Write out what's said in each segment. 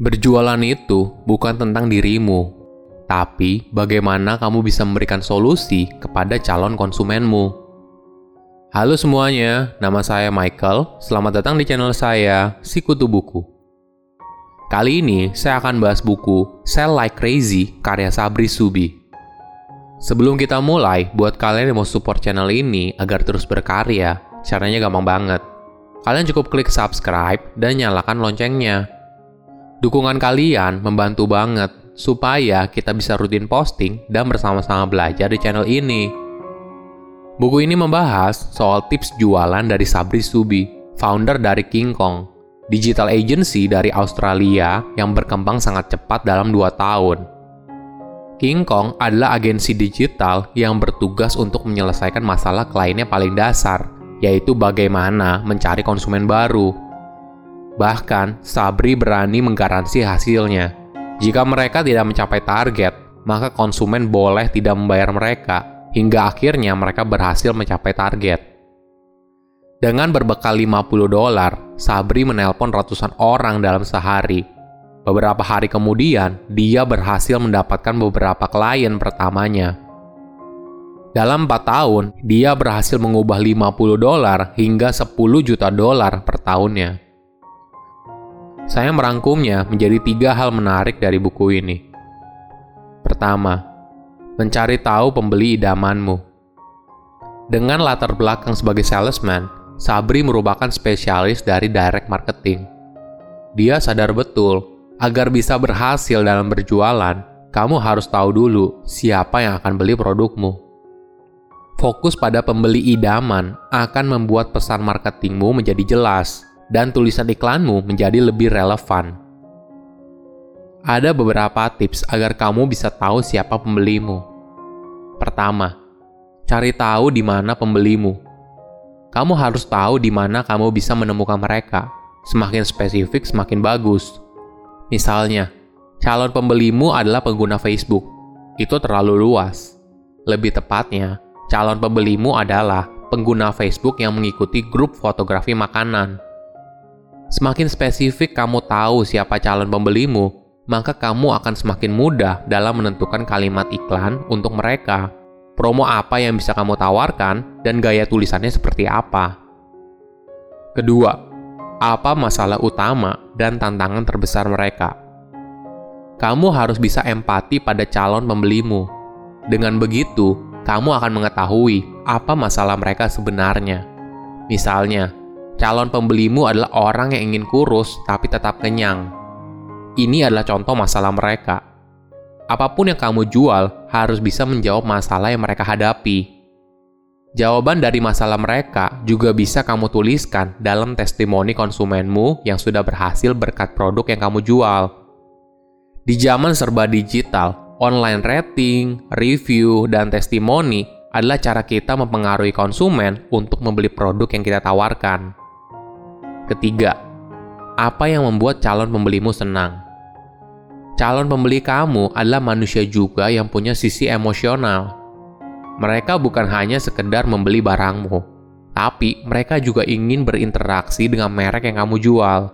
Berjualan itu bukan tentang dirimu, tapi bagaimana kamu bisa memberikan solusi kepada calon konsumenmu. Halo semuanya, nama saya Michael. Selamat datang di channel saya, Sikutu Buku. Kali ini saya akan bahas buku Sell Like Crazy karya Sabri Subi. Sebelum kita mulai, buat kalian yang mau support channel ini agar terus berkarya, caranya gampang banget. Kalian cukup klik subscribe dan nyalakan loncengnya Dukungan kalian membantu banget supaya kita bisa rutin posting dan bersama-sama belajar di channel ini. Buku ini membahas soal tips jualan dari Sabri Subi, founder dari King Kong, digital agency dari Australia yang berkembang sangat cepat dalam 2 tahun. King Kong adalah agensi digital yang bertugas untuk menyelesaikan masalah kliennya paling dasar, yaitu bagaimana mencari konsumen baru Bahkan, Sabri berani menggaransi hasilnya. Jika mereka tidak mencapai target, maka konsumen boleh tidak membayar mereka, hingga akhirnya mereka berhasil mencapai target. Dengan berbekal 50 dolar, Sabri menelpon ratusan orang dalam sehari. Beberapa hari kemudian, dia berhasil mendapatkan beberapa klien pertamanya. Dalam 4 tahun, dia berhasil mengubah 50 dolar hingga 10 juta dolar per tahunnya. Saya merangkumnya menjadi tiga hal menarik dari buku ini. Pertama, mencari tahu pembeli idamanmu. Dengan latar belakang sebagai salesman, Sabri merupakan spesialis dari direct marketing. Dia sadar betul, agar bisa berhasil dalam berjualan, kamu harus tahu dulu siapa yang akan beli produkmu. Fokus pada pembeli idaman akan membuat pesan marketingmu menjadi jelas dan tulisan iklanmu menjadi lebih relevan. Ada beberapa tips agar kamu bisa tahu siapa pembelimu. Pertama, cari tahu di mana pembelimu. Kamu harus tahu di mana kamu bisa menemukan mereka. Semakin spesifik, semakin bagus. Misalnya, calon pembelimu adalah pengguna Facebook. Itu terlalu luas. Lebih tepatnya, calon pembelimu adalah pengguna Facebook yang mengikuti grup fotografi makanan Semakin spesifik kamu tahu siapa calon pembelimu, maka kamu akan semakin mudah dalam menentukan kalimat iklan untuk mereka. Promo apa yang bisa kamu tawarkan dan gaya tulisannya seperti apa. Kedua, apa masalah utama dan tantangan terbesar mereka? Kamu harus bisa empati pada calon pembelimu. Dengan begitu, kamu akan mengetahui apa masalah mereka sebenarnya. Misalnya, calon pembelimu adalah orang yang ingin kurus tapi tetap kenyang. Ini adalah contoh masalah mereka. Apa pun yang kamu jual harus bisa menjawab masalah yang mereka hadapi. Jawaban dari masalah mereka juga bisa kamu tuliskan dalam testimoni konsumenmu yang sudah berhasil berkat produk yang kamu jual. Di zaman serba digital, online rating, review, dan testimoni adalah cara kita mempengaruhi konsumen untuk membeli produk yang kita tawarkan. Ketiga, apa yang membuat calon pembelimu senang? Calon pembeli kamu adalah manusia juga yang punya sisi emosional. Mereka bukan hanya sekedar membeli barangmu, tapi mereka juga ingin berinteraksi dengan merek yang kamu jual.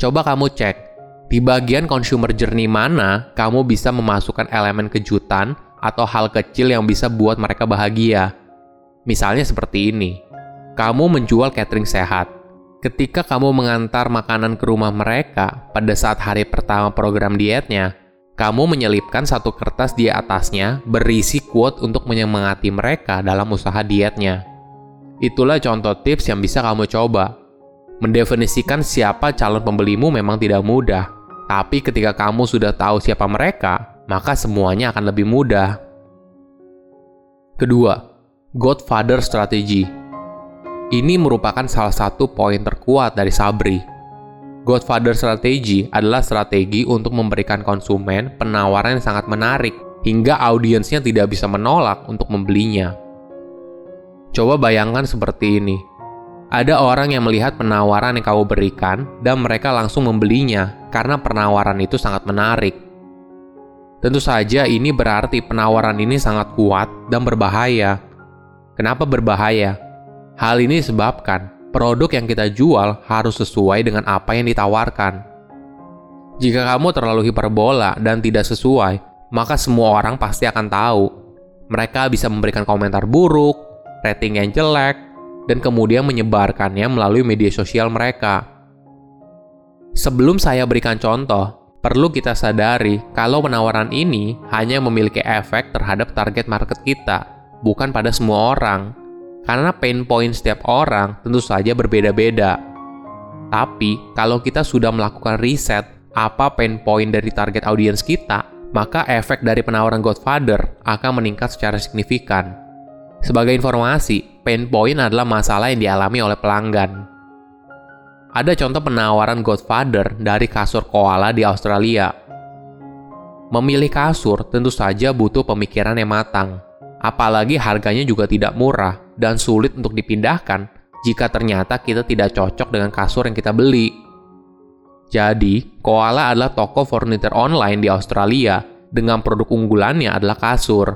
Coba kamu cek, di bagian consumer journey mana kamu bisa memasukkan elemen kejutan atau hal kecil yang bisa buat mereka bahagia. Misalnya seperti ini, kamu menjual catering sehat Ketika kamu mengantar makanan ke rumah mereka pada saat hari pertama program dietnya, kamu menyelipkan satu kertas di atasnya berisi quote untuk menyemangati mereka dalam usaha dietnya. Itulah contoh tips yang bisa kamu coba. Mendefinisikan siapa calon pembelimu memang tidak mudah, tapi ketika kamu sudah tahu siapa mereka, maka semuanya akan lebih mudah. Kedua, Godfather Strategy ini merupakan salah satu poin terkuat dari Sabri. Godfather Strategy adalah strategi untuk memberikan konsumen penawaran yang sangat menarik hingga audiensnya tidak bisa menolak untuk membelinya. Coba bayangkan seperti ini. Ada orang yang melihat penawaran yang kamu berikan dan mereka langsung membelinya karena penawaran itu sangat menarik. Tentu saja ini berarti penawaran ini sangat kuat dan berbahaya. Kenapa berbahaya? Hal ini disebabkan produk yang kita jual harus sesuai dengan apa yang ditawarkan. Jika kamu terlalu hiperbola dan tidak sesuai, maka semua orang pasti akan tahu. Mereka bisa memberikan komentar buruk, rating yang jelek, dan kemudian menyebarkannya melalui media sosial mereka. Sebelum saya berikan contoh, perlu kita sadari kalau penawaran ini hanya memiliki efek terhadap target market kita, bukan pada semua orang. Karena pain point setiap orang tentu saja berbeda-beda. Tapi, kalau kita sudah melakukan riset apa pain point dari target audiens kita, maka efek dari penawaran Godfather akan meningkat secara signifikan. Sebagai informasi, pain point adalah masalah yang dialami oleh pelanggan. Ada contoh penawaran Godfather dari kasur koala di Australia. Memilih kasur tentu saja butuh pemikiran yang matang, apalagi harganya juga tidak murah dan sulit untuk dipindahkan jika ternyata kita tidak cocok dengan kasur yang kita beli. Jadi, Koala adalah toko furniture online di Australia dengan produk unggulannya adalah kasur.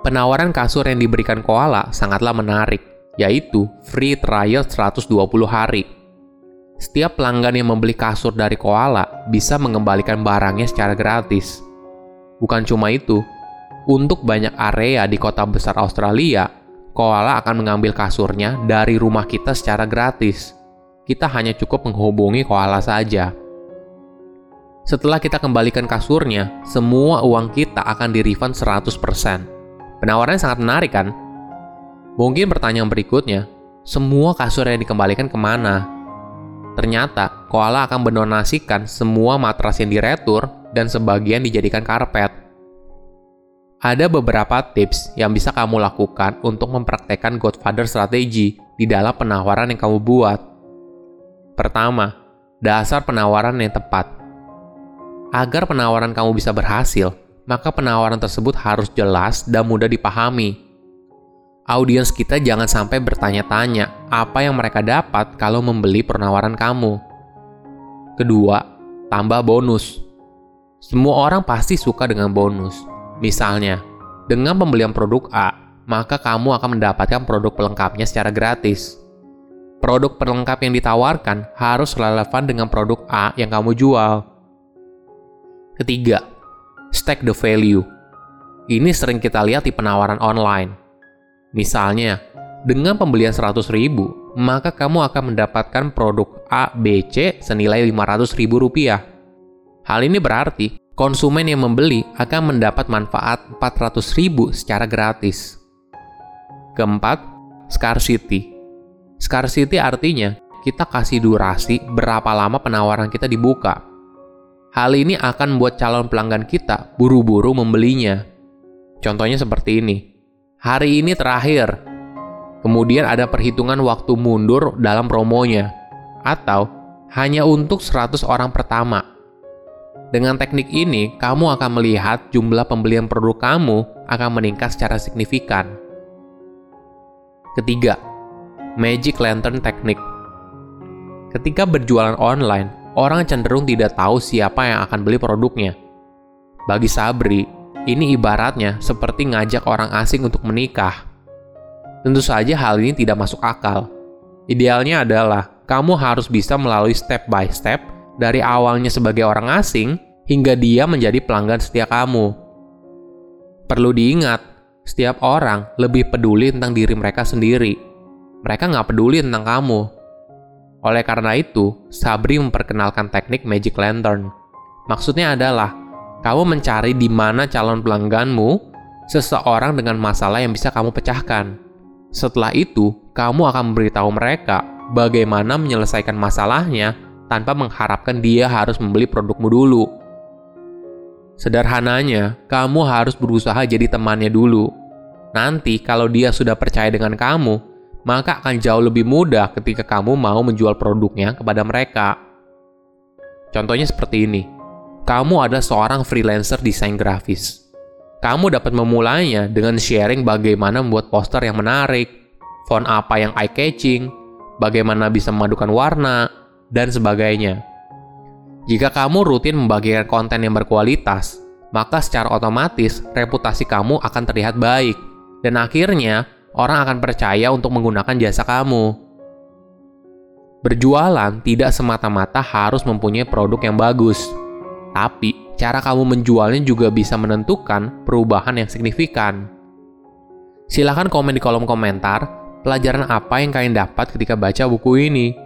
Penawaran kasur yang diberikan Koala sangatlah menarik, yaitu free trial 120 hari. Setiap pelanggan yang membeli kasur dari Koala bisa mengembalikan barangnya secara gratis. Bukan cuma itu, untuk banyak area di kota besar Australia, Koala akan mengambil kasurnya dari rumah kita secara gratis kita hanya cukup menghubungi koala saja. Setelah kita kembalikan kasurnya, semua uang kita akan di-refund 100%. Penawarannya sangat menarik kan? Mungkin pertanyaan berikutnya, semua kasur yang dikembalikan ke mana? Ternyata, koala akan mendonasikan semua matras yang diretur dan sebagian dijadikan karpet. Ada beberapa tips yang bisa kamu lakukan untuk mempraktekkan Godfather strategi di dalam penawaran yang kamu buat. Pertama, dasar penawaran yang tepat. Agar penawaran kamu bisa berhasil, maka penawaran tersebut harus jelas dan mudah dipahami. Audiens kita jangan sampai bertanya-tanya apa yang mereka dapat kalau membeli penawaran kamu. Kedua, tambah bonus. Semua orang pasti suka dengan bonus. Misalnya, dengan pembelian produk A, maka kamu akan mendapatkan produk pelengkapnya secara gratis produk pelengkap yang ditawarkan harus relevan dengan produk A yang kamu jual. Ketiga, stack the value. Ini sering kita lihat di penawaran online. Misalnya, dengan pembelian 100 ribu, maka kamu akan mendapatkan produk A, B, C senilai 500 ribu rupiah. Hal ini berarti konsumen yang membeli akan mendapat manfaat 400 ribu secara gratis. Keempat, scarcity. Scarcity artinya kita kasih durasi berapa lama penawaran kita dibuka. Hal ini akan membuat calon pelanggan kita buru-buru membelinya. Contohnya seperti ini. Hari ini terakhir. Kemudian ada perhitungan waktu mundur dalam promonya. Atau hanya untuk 100 orang pertama. Dengan teknik ini, kamu akan melihat jumlah pembelian produk kamu akan meningkat secara signifikan. Ketiga, Magic Lantern Technique. Ketika berjualan online, orang cenderung tidak tahu siapa yang akan beli produknya. Bagi Sabri, ini ibaratnya seperti ngajak orang asing untuk menikah. Tentu saja hal ini tidak masuk akal. Idealnya adalah kamu harus bisa melalui step by step dari awalnya sebagai orang asing hingga dia menjadi pelanggan setia kamu. Perlu diingat, setiap orang lebih peduli tentang diri mereka sendiri mereka nggak peduli tentang kamu. Oleh karena itu, Sabri memperkenalkan teknik Magic Lantern. Maksudnya adalah, kamu mencari di mana calon pelangganmu seseorang dengan masalah yang bisa kamu pecahkan. Setelah itu, kamu akan memberitahu mereka bagaimana menyelesaikan masalahnya tanpa mengharapkan dia harus membeli produkmu dulu. Sederhananya, kamu harus berusaha jadi temannya dulu. Nanti, kalau dia sudah percaya dengan kamu, maka akan jauh lebih mudah ketika kamu mau menjual produknya kepada mereka. Contohnya seperti ini. Kamu adalah seorang freelancer desain grafis. Kamu dapat memulainya dengan sharing bagaimana membuat poster yang menarik, font apa yang eye-catching, bagaimana bisa memadukan warna, dan sebagainya. Jika kamu rutin membagikan konten yang berkualitas, maka secara otomatis reputasi kamu akan terlihat baik, dan akhirnya orang akan percaya untuk menggunakan jasa kamu. Berjualan tidak semata-mata harus mempunyai produk yang bagus, tapi cara kamu menjualnya juga bisa menentukan perubahan yang signifikan. Silahkan komen di kolom komentar pelajaran apa yang kalian dapat ketika baca buku ini.